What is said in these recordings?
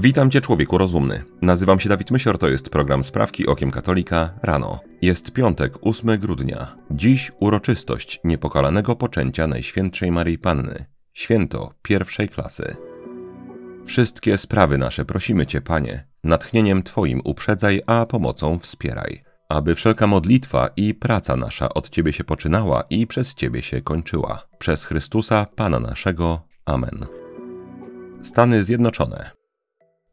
Witam Cię, człowieku rozumny. Nazywam się Dawid Mysior, to jest program Sprawki Okiem Katolika rano. Jest piątek, 8 grudnia. Dziś uroczystość niepokalanego poczęcia Najświętszej Maryi Panny. Święto pierwszej klasy. Wszystkie sprawy nasze prosimy Cię, Panie, natchnieniem Twoim uprzedzaj, a pomocą wspieraj. Aby wszelka modlitwa i praca nasza od Ciebie się poczynała i przez Ciebie się kończyła. Przez Chrystusa, Pana naszego. Amen. Stany Zjednoczone.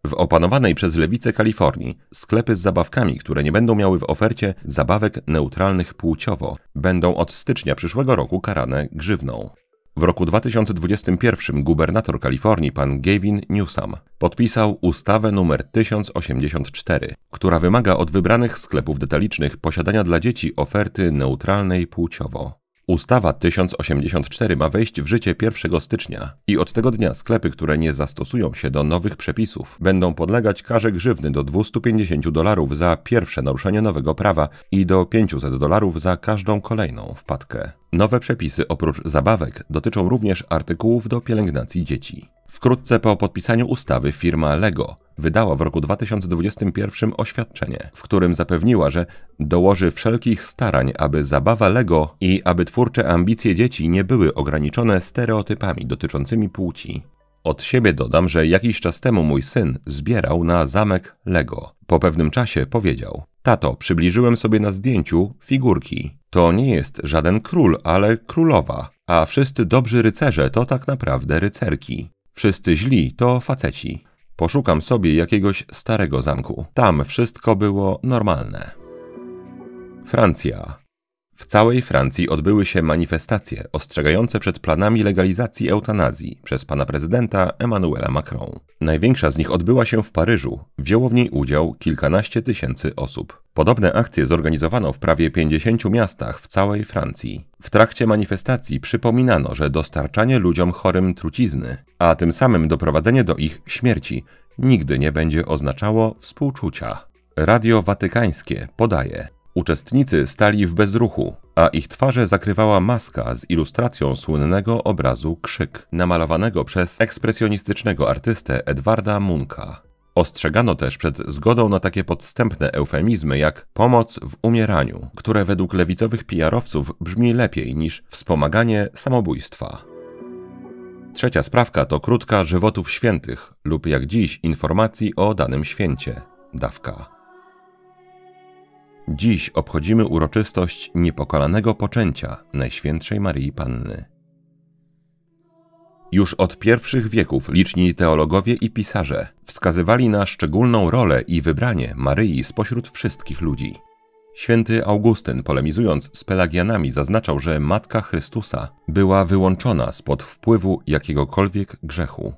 W opanowanej przez lewicę Kalifornii sklepy z zabawkami, które nie będą miały w ofercie zabawek neutralnych płciowo, będą od stycznia przyszłego roku karane grzywną. W roku 2021 gubernator Kalifornii pan Gavin Newsom podpisał ustawę nr 1084, która wymaga od wybranych sklepów detalicznych posiadania dla dzieci oferty neutralnej płciowo. Ustawa 1084 ma wejść w życie 1 stycznia i od tego dnia sklepy, które nie zastosują się do nowych przepisów, będą podlegać karze grzywny do 250 dolarów za pierwsze naruszenie nowego prawa i do 500 dolarów za każdą kolejną wpadkę. Nowe przepisy oprócz zabawek dotyczą również artykułów do pielęgnacji dzieci. Wkrótce po podpisaniu ustawy firma Lego wydała w roku 2021 oświadczenie, w którym zapewniła, że dołoży wszelkich starań, aby zabawa Lego i aby twórcze ambicje dzieci nie były ograniczone stereotypami dotyczącymi płci. Od siebie dodam, że jakiś czas temu mój syn zbierał na zamek Lego. Po pewnym czasie powiedział: Tato, przybliżyłem sobie na zdjęciu figurki. To nie jest żaden król, ale królowa. A wszyscy dobrzy rycerze to tak naprawdę rycerki. Wszyscy źli to faceci. Poszukam sobie jakiegoś starego zamku. Tam wszystko było normalne. Francja. W całej Francji odbyły się manifestacje ostrzegające przed planami legalizacji eutanazji przez pana prezydenta Emmanuela Macron. Największa z nich odbyła się w Paryżu. Wzięło w niej udział kilkanaście tysięcy osób. Podobne akcje zorganizowano w prawie 50 miastach w całej Francji. W trakcie manifestacji przypominano, że dostarczanie ludziom chorym trucizny, a tym samym doprowadzenie do ich śmierci, nigdy nie będzie oznaczało współczucia. Radio Watykańskie podaje, Uczestnicy stali w bezruchu, a ich twarze zakrywała maska z ilustracją słynnego obrazu Krzyk, namalowanego przez ekspresjonistycznego artystę Edwarda Munka. Ostrzegano też przed zgodą na takie podstępne eufemizmy jak pomoc w umieraniu, które według lewicowych PR-owców brzmi lepiej niż wspomaganie samobójstwa. Trzecia sprawka to krótka żywotów świętych lub jak dziś informacji o danym święcie dawka. Dziś obchodzimy uroczystość niepokalanego poczęcia Najświętszej Maryi Panny. Już od pierwszych wieków liczni teologowie i pisarze wskazywali na szczególną rolę i wybranie Maryi spośród wszystkich ludzi. Święty Augustyn, polemizując z Pelagianami, zaznaczał, że Matka Chrystusa była wyłączona spod wpływu jakiegokolwiek grzechu.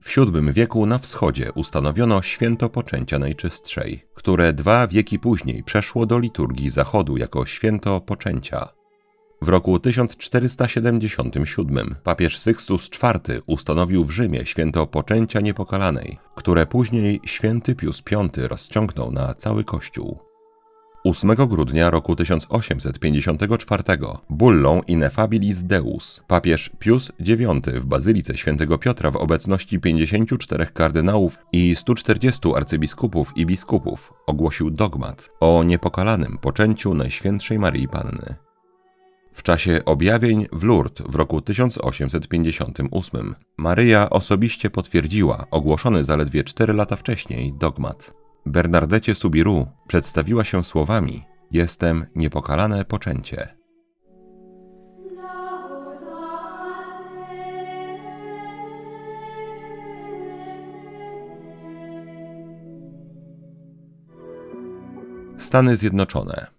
W VII wieku na wschodzie ustanowiono święto poczęcia najczystszej, które dwa wieki później przeszło do liturgii zachodu jako święto poczęcia. W roku 1477 papież Sykstus IV ustanowił w Rzymie święto poczęcia niepokalanej, które później święty Pius V rozciągnął na cały Kościół. 8 grudnia roku 1854 bullą Ineffabilis Deus papież Pius IX w Bazylice Świętego Piotra w obecności 54 kardynałów i 140 arcybiskupów i biskupów ogłosił dogmat o niepokalanym poczęciu Najświętszej Maryi Panny. W czasie objawień w Lourdes w roku 1858 Maryja osobiście potwierdziła ogłoszony zaledwie 4 lata wcześniej dogmat. Bernardecie Subiru przedstawiła się słowami: Jestem niepokalane poczęcie. Stany Zjednoczone.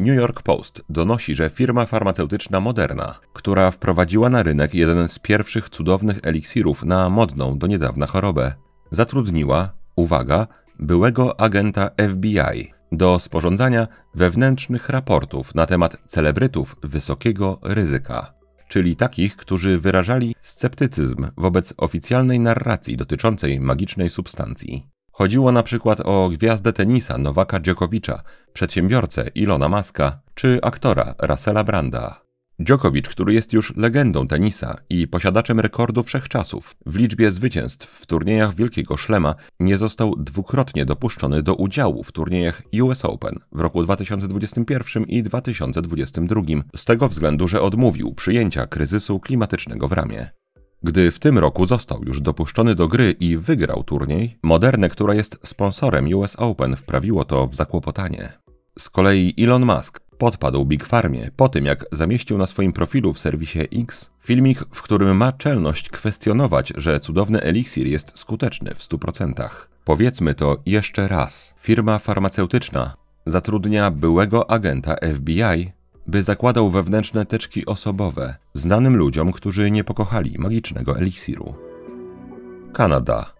New York Post donosi, że firma farmaceutyczna Moderna, która wprowadziła na rynek jeden z pierwszych cudownych eliksirów na modną do niedawna chorobę, zatrudniła, uwaga, byłego agenta FBI do sporządzania wewnętrznych raportów na temat celebrytów wysokiego ryzyka, czyli takich, którzy wyrażali sceptycyzm wobec oficjalnej narracji dotyczącej magicznej substancji. Chodziło na przykład o gwiazdę tenisa Nowaka Dżokowicza, przedsiębiorcę Ilona Maska czy aktora Russella Branda. Djokovic, który jest już legendą tenisa i posiadaczem rekordu wszechczasów w liczbie zwycięstw w turniejach Wielkiego Szlema, nie został dwukrotnie dopuszczony do udziału w turniejach US Open w roku 2021 i 2022, z tego względu, że odmówił przyjęcia kryzysu klimatycznego w ramię. Gdy w tym roku został już dopuszczony do gry i wygrał turniej, Moderne, która jest sponsorem US Open, wprawiło to w zakłopotanie. Z kolei Elon Musk podpadł Big Farmie po tym, jak zamieścił na swoim profilu w serwisie X filmik, w którym ma czelność kwestionować, że cudowny eliksir jest skuteczny w 100%. Powiedzmy to jeszcze raz. Firma farmaceutyczna zatrudnia byłego agenta FBI, by zakładał wewnętrzne teczki osobowe znanym ludziom, którzy nie pokochali magicznego eliksiru. Kanada.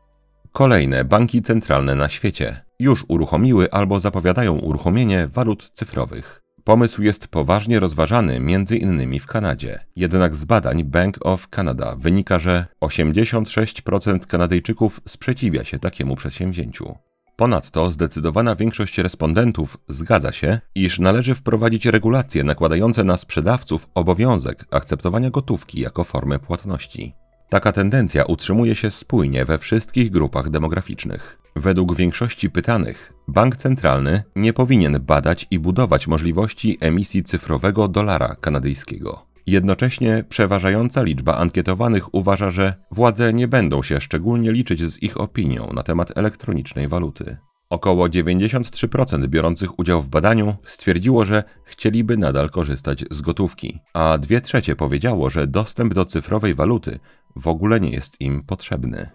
Kolejne banki centralne na świecie już uruchomiły albo zapowiadają uruchomienie walut cyfrowych. Pomysł jest poważnie rozważany między innymi w Kanadzie. Jednak z badań Bank of Canada wynika, że 86% Kanadyjczyków sprzeciwia się takiemu przedsięwzięciu. Ponadto zdecydowana większość respondentów zgadza się, iż należy wprowadzić regulacje nakładające na sprzedawców obowiązek akceptowania gotówki jako formę płatności. Taka tendencja utrzymuje się spójnie we wszystkich grupach demograficznych. Według większości pytanych, bank centralny nie powinien badać i budować możliwości emisji cyfrowego dolara kanadyjskiego. Jednocześnie przeważająca liczba ankietowanych uważa, że władze nie będą się szczególnie liczyć z ich opinią na temat elektronicznej waluty. Około 93% biorących udział w badaniu stwierdziło, że chcieliby nadal korzystać z gotówki, a dwie trzecie powiedziało, że dostęp do cyfrowej waluty w ogóle nie jest im potrzebny.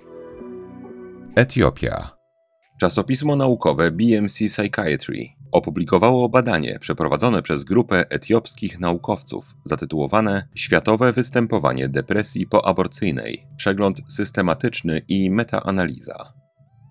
Etiopia. Czasopismo naukowe BMC Psychiatry opublikowało badanie przeprowadzone przez grupę etiopskich naukowców zatytułowane Światowe występowanie depresji poaborcyjnej przegląd systematyczny i metaanaliza.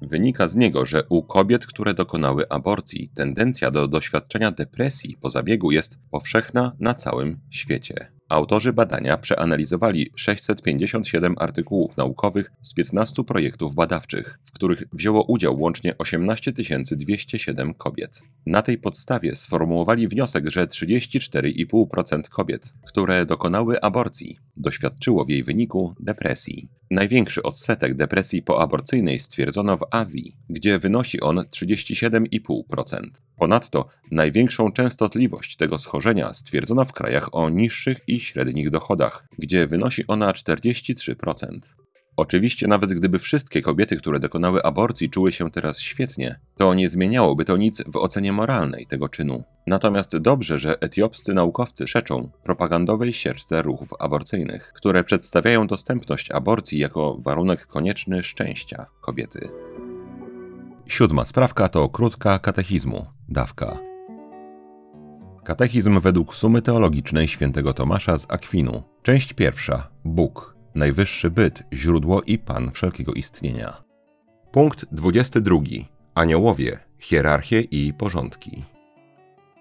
Wynika z niego, że u kobiet, które dokonały aborcji, tendencja do doświadczenia depresji po zabiegu jest powszechna na całym świecie. Autorzy badania przeanalizowali 657 artykułów naukowych z 15 projektów badawczych, w których wzięło udział łącznie 18 207 kobiet. Na tej podstawie sformułowali wniosek, że 34,5% kobiet, które dokonały aborcji, doświadczyło w jej wyniku depresji. Największy odsetek depresji poaborcyjnej stwierdzono w Azji, gdzie wynosi on 37,5%. Ponadto największą częstotliwość tego schorzenia stwierdzono w krajach o niższych i średnich dochodach, gdzie wynosi ona 43%. Oczywiście, nawet gdyby wszystkie kobiety, które dokonały aborcji, czuły się teraz świetnie, to nie zmieniałoby to nic w ocenie moralnej tego czynu. Natomiast dobrze, że etiopscy naukowcy przeczą propagandowej ścieżce ruchów aborcyjnych, które przedstawiają dostępność aborcji jako warunek konieczny szczęścia kobiety. Siódma sprawka to krótka katechizmu, dawka. Katechizm według sumy teologicznej świętego Tomasza z Akwinu. Część pierwsza. Bóg, najwyższy byt, źródło i pan wszelkiego istnienia. Punkt 22. Aniołowie, hierarchie i porządki.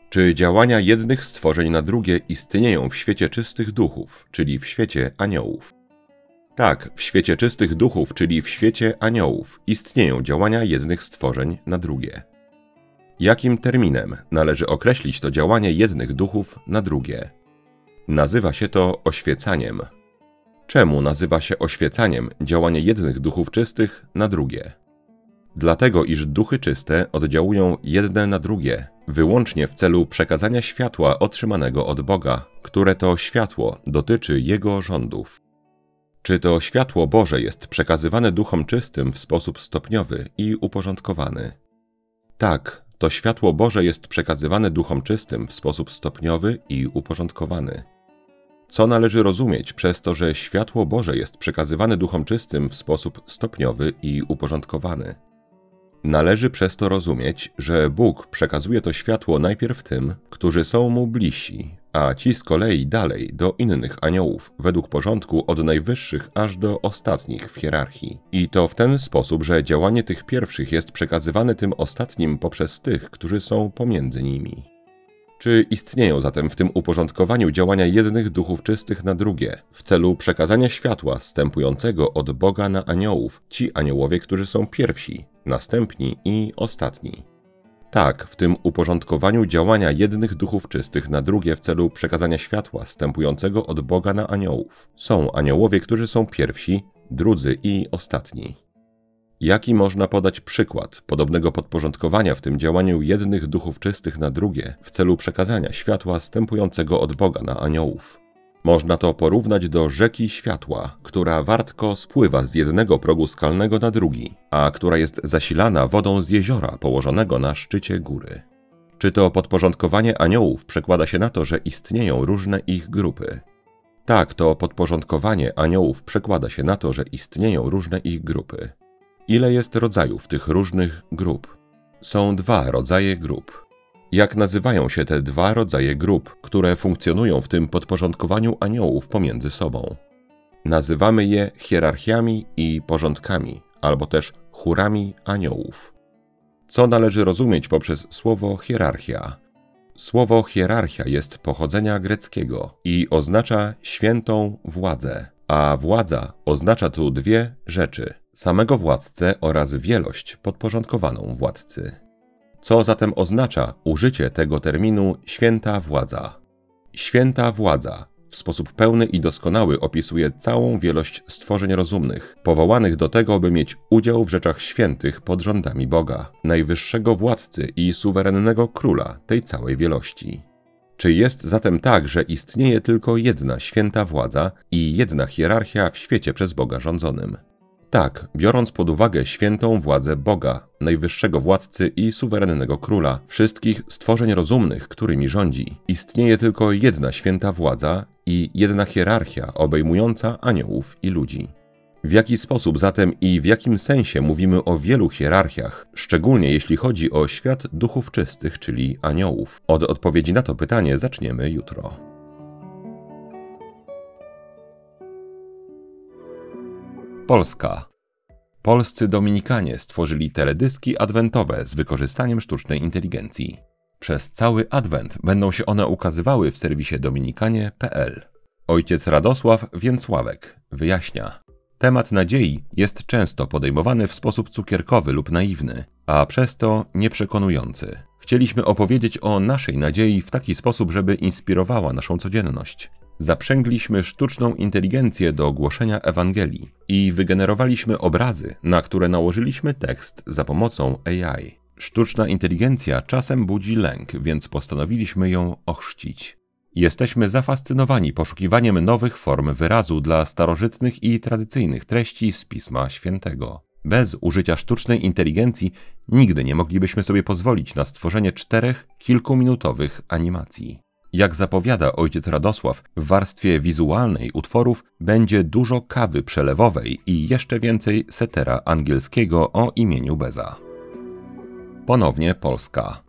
Czy działania jednych stworzeń na drugie istnieją w świecie czystych duchów, czyli w świecie aniołów? Tak, w świecie czystych duchów, czyli w świecie aniołów, istnieją działania jednych stworzeń na drugie. Jakim terminem należy określić to działanie jednych duchów na drugie? Nazywa się to oświecaniem. Czemu nazywa się oświecaniem działanie jednych duchów czystych na drugie? Dlatego, iż duchy czyste oddziałują jedne na drugie, wyłącznie w celu przekazania światła otrzymanego od Boga, które to światło dotyczy Jego rządów. Czy to światło Boże jest przekazywane duchom czystym w sposób stopniowy i uporządkowany? Tak, to światło Boże jest przekazywane duchom czystym w sposób stopniowy i uporządkowany. Co należy rozumieć przez to, że światło Boże jest przekazywane duchom czystym w sposób stopniowy i uporządkowany? Należy przez to rozumieć, że Bóg przekazuje to światło najpierw tym, którzy są mu bliżsi, a ci z kolei dalej do innych aniołów, według porządku od najwyższych aż do ostatnich w hierarchii. I to w ten sposób, że działanie tych pierwszych jest przekazywane tym ostatnim poprzez tych, którzy są pomiędzy nimi. Czy istnieją zatem w tym uporządkowaniu działania jednych duchów czystych na drugie, w celu przekazania światła stępującego od Boga na aniołów, ci aniołowie, którzy są pierwsi, następni i ostatni? Tak, w tym uporządkowaniu działania jednych duchów czystych na drugie w celu przekazania światła stępującego od Boga na aniołów. Są aniołowie, którzy są pierwsi, drudzy i ostatni. Jaki można podać przykład podobnego podporządkowania w tym działaniu jednych duchów czystych na drugie w celu przekazania światła stępującego od Boga na aniołów? Można to porównać do rzeki światła, która wartko spływa z jednego progu skalnego na drugi, a która jest zasilana wodą z jeziora położonego na szczycie góry. Czy to podporządkowanie aniołów przekłada się na to, że istnieją różne ich grupy? Tak, to podporządkowanie aniołów przekłada się na to, że istnieją różne ich grupy. Ile jest rodzajów tych różnych grup? Są dwa rodzaje grup. Jak nazywają się te dwa rodzaje grup, które funkcjonują w tym podporządkowaniu aniołów pomiędzy sobą? Nazywamy je hierarchiami i porządkami, albo też chórami aniołów. Co należy rozumieć poprzez słowo hierarchia? Słowo hierarchia jest pochodzenia greckiego i oznacza świętą władzę, a władza oznacza tu dwie rzeczy: samego władcę oraz wielość podporządkowaną władcy. Co zatem oznacza użycie tego terminu święta władza? Święta władza w sposób pełny i doskonały opisuje całą wielość stworzeń rozumnych, powołanych do tego, by mieć udział w rzeczach świętych pod rządami Boga, najwyższego władcy i suwerennego króla tej całej wielości. Czy jest zatem tak, że istnieje tylko jedna święta władza i jedna hierarchia w świecie przez Boga rządzonym? Tak, biorąc pod uwagę świętą władzę Boga, najwyższego władcy i suwerennego króla, wszystkich stworzeń rozumnych, którymi rządzi, istnieje tylko jedna święta władza i jedna hierarchia obejmująca aniołów i ludzi. W jaki sposób zatem i w jakim sensie mówimy o wielu hierarchiach, szczególnie jeśli chodzi o świat duchów czystych, czyli aniołów? Od odpowiedzi na to pytanie zaczniemy jutro. Polska. Polscy Dominikanie stworzyli teledyski adwentowe z wykorzystaniem sztucznej inteligencji. Przez cały adwent będą się one ukazywały w serwisie dominikanie.pl. Ojciec Radosław Więcławek wyjaśnia. Temat nadziei jest często podejmowany w sposób cukierkowy lub naiwny, a przez to nieprzekonujący. Chcieliśmy opowiedzieć o naszej nadziei w taki sposób, żeby inspirowała naszą codzienność. Zaprzęgliśmy sztuczną inteligencję do głoszenia Ewangelii i wygenerowaliśmy obrazy, na które nałożyliśmy tekst za pomocą AI. Sztuczna inteligencja czasem budzi lęk, więc postanowiliśmy ją ochrzcić. Jesteśmy zafascynowani poszukiwaniem nowych form wyrazu dla starożytnych i tradycyjnych treści z Pisma Świętego. Bez użycia sztucznej inteligencji nigdy nie moglibyśmy sobie pozwolić na stworzenie czterech kilkuminutowych animacji. Jak zapowiada ojciec Radosław, w warstwie wizualnej utworów będzie dużo kawy przelewowej i jeszcze więcej setera angielskiego o imieniu Beza. Ponownie Polska.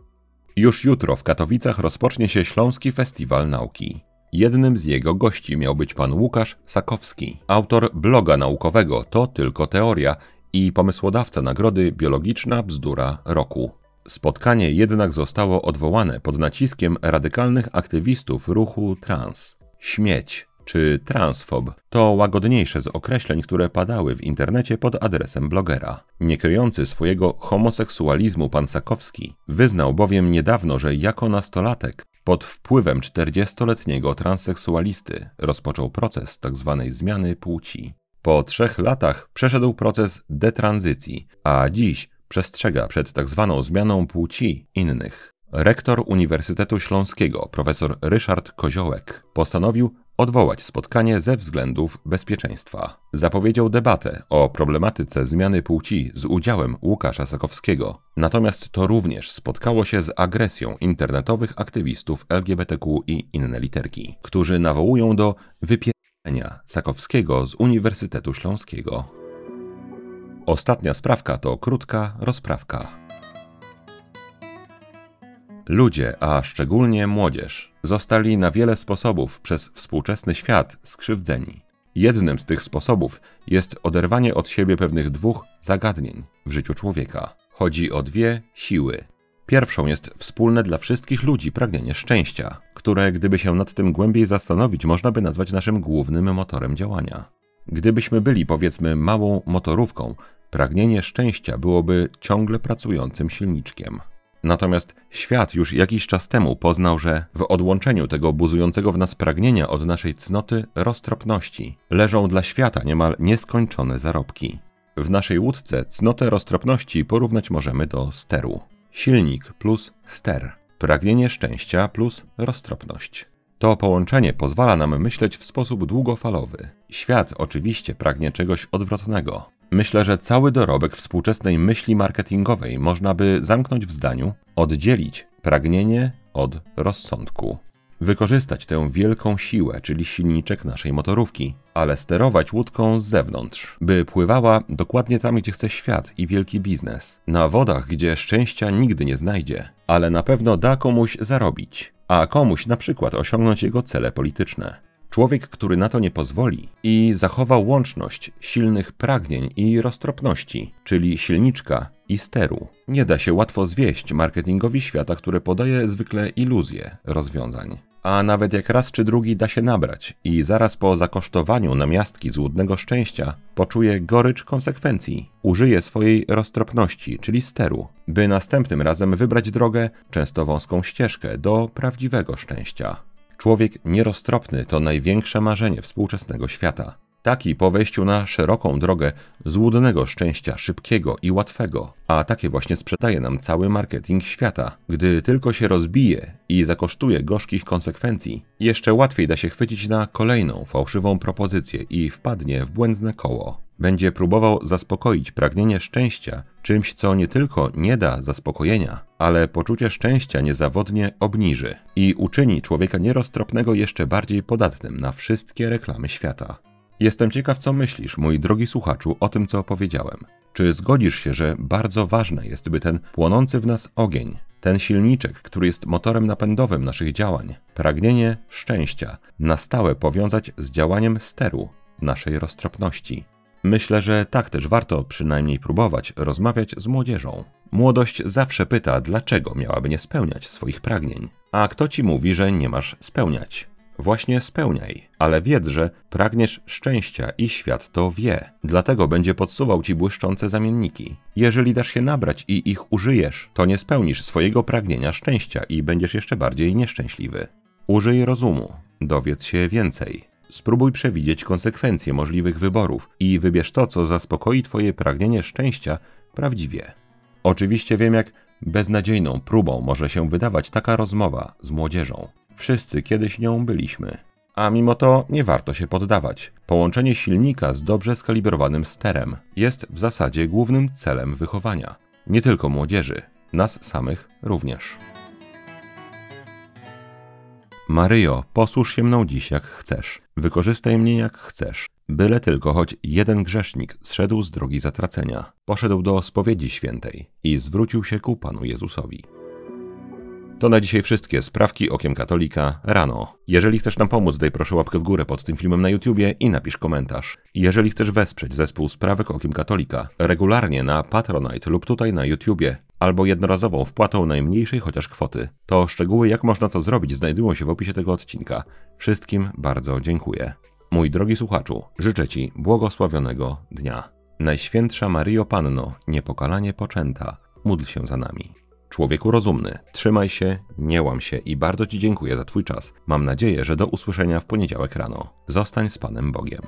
Już jutro w Katowicach rozpocznie się Śląski Festiwal Nauki. Jednym z jego gości miał być pan Łukasz Sakowski, autor bloga naukowego To tylko teoria i pomysłodawca nagrody Biologiczna Bzdura Roku. Spotkanie jednak zostało odwołane pod naciskiem radykalnych aktywistów ruchu trans. Śmieć czy transfob to łagodniejsze z określeń, które padały w internecie pod adresem blogera. Nie kryjący swojego homoseksualizmu pan Sakowski wyznał bowiem niedawno, że jako nastolatek pod wpływem 40-letniego transseksualisty rozpoczął proces tzw. Tak zmiany płci. Po trzech latach przeszedł proces detranzycji, a dziś przestrzega przed tzw. Tak zmianą płci innych. Rektor Uniwersytetu Śląskiego, profesor Ryszard Koziołek, postanowił odwołać spotkanie ze względów bezpieczeństwa. Zapowiedział debatę o problematyce zmiany płci z udziałem Łukasza Sakowskiego. Natomiast to również spotkało się z agresją internetowych aktywistów LGBTQ i inne literki, którzy nawołują do wypierania Sakowskiego z Uniwersytetu Śląskiego. Ostatnia sprawka to krótka rozprawka. Ludzie, a szczególnie młodzież, zostali na wiele sposobów przez współczesny świat skrzywdzeni. Jednym z tych sposobów jest oderwanie od siebie pewnych dwóch zagadnień w życiu człowieka. Chodzi o dwie siły. Pierwszą jest wspólne dla wszystkich ludzi pragnienie szczęścia, które, gdyby się nad tym głębiej zastanowić, można by nazwać naszym głównym motorem działania. Gdybyśmy byli, powiedzmy, małą motorówką, Pragnienie szczęścia byłoby ciągle pracującym silniczkiem. Natomiast świat już jakiś czas temu poznał, że w odłączeniu tego buzującego w nas pragnienia od naszej cnoty roztropności leżą dla świata niemal nieskończone zarobki. W naszej łódce cnotę roztropności porównać możemy do steru. Silnik plus ster. Pragnienie szczęścia plus roztropność. To połączenie pozwala nam myśleć w sposób długofalowy. Świat oczywiście pragnie czegoś odwrotnego. Myślę, że cały dorobek współczesnej myśli marketingowej można by zamknąć w zdaniu: oddzielić pragnienie od rozsądku. Wykorzystać tę wielką siłę, czyli silniczek naszej motorówki, ale sterować łódką z zewnątrz, by pływała dokładnie tam, gdzie chce świat i wielki biznes. Na wodach, gdzie szczęścia nigdy nie znajdzie, ale na pewno da komuś zarobić, a komuś na przykład osiągnąć jego cele polityczne. Człowiek, który na to nie pozwoli i zachowa łączność silnych pragnień i roztropności, czyli silniczka i steru, nie da się łatwo zwieść marketingowi świata, który podaje zwykle iluzje rozwiązań. A nawet jak raz czy drugi da się nabrać i zaraz po zakosztowaniu namiastki złudnego szczęścia poczuje gorycz konsekwencji, użyje swojej roztropności, czyli steru, by następnym razem wybrać drogę, często wąską ścieżkę, do prawdziwego szczęścia. Człowiek nieroztropny to największe marzenie współczesnego świata. Taki po wejściu na szeroką drogę złudnego szczęścia, szybkiego i łatwego, a takie właśnie sprzedaje nam cały marketing świata. Gdy tylko się rozbije i zakosztuje gorzkich konsekwencji, jeszcze łatwiej da się chwycić na kolejną fałszywą propozycję i wpadnie w błędne koło. Będzie próbował zaspokoić pragnienie szczęścia czymś, co nie tylko nie da zaspokojenia, ale poczucie szczęścia niezawodnie obniży i uczyni człowieka nieroztropnego jeszcze bardziej podatnym na wszystkie reklamy świata. Jestem ciekaw, co myślisz, mój drogi słuchaczu, o tym, co opowiedziałem. Czy zgodzisz się, że bardzo ważne jest, by ten płonący w nas ogień, ten silniczek, który jest motorem napędowym naszych działań, pragnienie szczęścia, na stałe powiązać z działaniem steru naszej roztropności? Myślę, że tak też warto przynajmniej próbować rozmawiać z młodzieżą. Młodość zawsze pyta, dlaczego miałaby nie spełniać swoich pragnień. A kto ci mówi, że nie masz spełniać? Właśnie spełniaj, ale wiedz, że pragniesz szczęścia i świat to wie. Dlatego będzie podsuwał ci błyszczące zamienniki. Jeżeli dasz się nabrać i ich użyjesz, to nie spełnisz swojego pragnienia szczęścia i będziesz jeszcze bardziej nieszczęśliwy. Użyj rozumu, dowiedz się więcej. Spróbuj przewidzieć konsekwencje możliwych wyborów i wybierz to, co zaspokoi Twoje pragnienie szczęścia prawdziwie. Oczywiście wiem, jak beznadziejną próbą może się wydawać taka rozmowa z młodzieżą. Wszyscy kiedyś nią byliśmy. A mimo to nie warto się poddawać. Połączenie silnika z dobrze skalibrowanym sterem jest w zasadzie głównym celem wychowania. Nie tylko młodzieży, nas samych również. Maryjo, posłuż się mną dziś jak chcesz. Wykorzystaj mnie jak chcesz. Byle tylko choć jeden grzesznik zszedł z drogi zatracenia, poszedł do spowiedzi świętej i zwrócił się ku Panu Jezusowi. To na dzisiaj wszystkie sprawki okiem katolika rano. Jeżeli chcesz nam pomóc, daj proszę łapkę w górę pod tym filmem na YouTubie i napisz komentarz. Jeżeli chcesz wesprzeć zespół sprawek okiem katolika regularnie na Patronite lub tutaj na YouTubie, albo jednorazową wpłatą najmniejszej chociaż kwoty, to szczegóły jak można to zrobić znajdują się w opisie tego odcinka. Wszystkim bardzo dziękuję. Mój drogi słuchaczu, życzę Ci błogosławionego dnia. Najświętsza Maryjo Panno, niepokalanie poczęta, módl się za nami. Człowieku rozumny, trzymaj się, nie łam się i bardzo Ci dziękuję za Twój czas. Mam nadzieję, że do usłyszenia w poniedziałek rano. Zostań z Panem Bogiem.